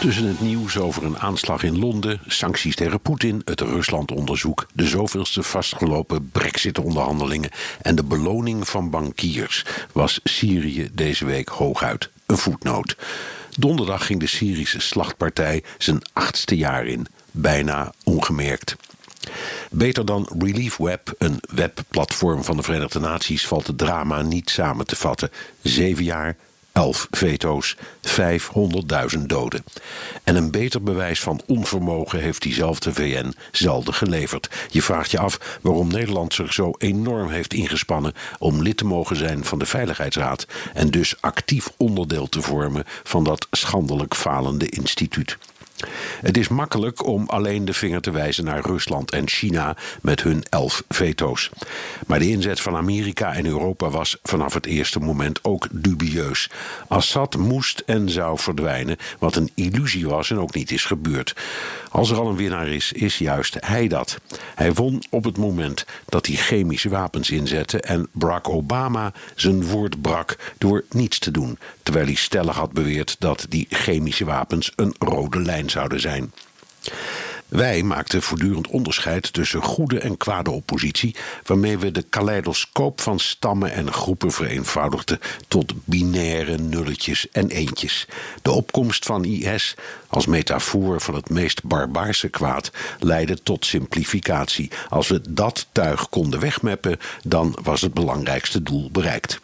Tussen het nieuws over een aanslag in Londen, sancties tegen Poetin, het Rusland-onderzoek, de zoveelste vastgelopen Brexit-onderhandelingen en de beloning van bankiers was Syrië deze week hooguit een voetnoot. Donderdag ging de Syrische slachtpartij zijn achtste jaar in, bijna ongemerkt. Beter dan Relief Web, een webplatform van de Verenigde Naties, valt het drama niet samen te vatten. Zeven jaar, elf veto's, 500.000 doden. En een beter bewijs van onvermogen heeft diezelfde VN zelden geleverd. Je vraagt je af waarom Nederland zich zo enorm heeft ingespannen om lid te mogen zijn van de Veiligheidsraad en dus actief onderdeel te vormen van dat schandelijk falende instituut. Het is makkelijk om alleen de vinger te wijzen naar Rusland en China met hun elf veto's. Maar de inzet van Amerika en Europa was vanaf het eerste moment ook dubieus. Assad moest en zou verdwijnen, wat een illusie was en ook niet is gebeurd. Als er al een winnaar is, is juist hij dat. Hij won op het moment dat hij chemische wapens inzette en Barack Obama zijn woord brak door niets te doen, terwijl hij stellig had beweerd dat die chemische wapens een rode lijn zouden zijn. Wij maakten voortdurend onderscheid tussen goede en kwade oppositie, waarmee we de kaleidoscoop van stammen en groepen vereenvoudigden tot binaire nulletjes en eentjes. De opkomst van IS als metafoor van het meest barbaarse kwaad leidde tot simplificatie. Als we dat tuig konden wegmeppen, dan was het belangrijkste doel bereikt.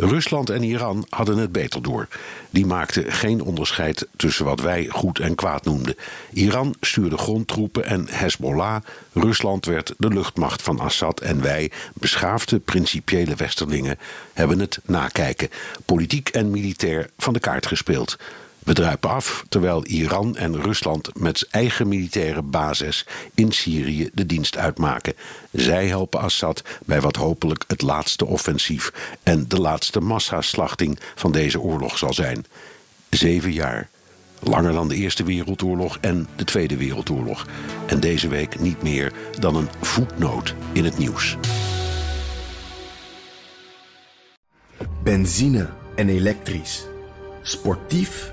Rusland en Iran hadden het beter door. Die maakten geen onderscheid tussen wat wij goed en kwaad noemden. Iran stuurde grondtroepen en Hezbollah. Rusland werd de luchtmacht van Assad en wij, beschaafde principiële westerlingen, hebben het nakijken, politiek en militair van de kaart gespeeld. We druipen af terwijl Iran en Rusland met eigen militaire basis in Syrië de dienst uitmaken. Zij helpen Assad bij wat hopelijk het laatste offensief en de laatste massaslachting van deze oorlog zal zijn. Zeven jaar. Langer dan de Eerste Wereldoorlog en de Tweede Wereldoorlog. En deze week niet meer dan een voetnoot in het nieuws. Benzine en elektrisch. Sportief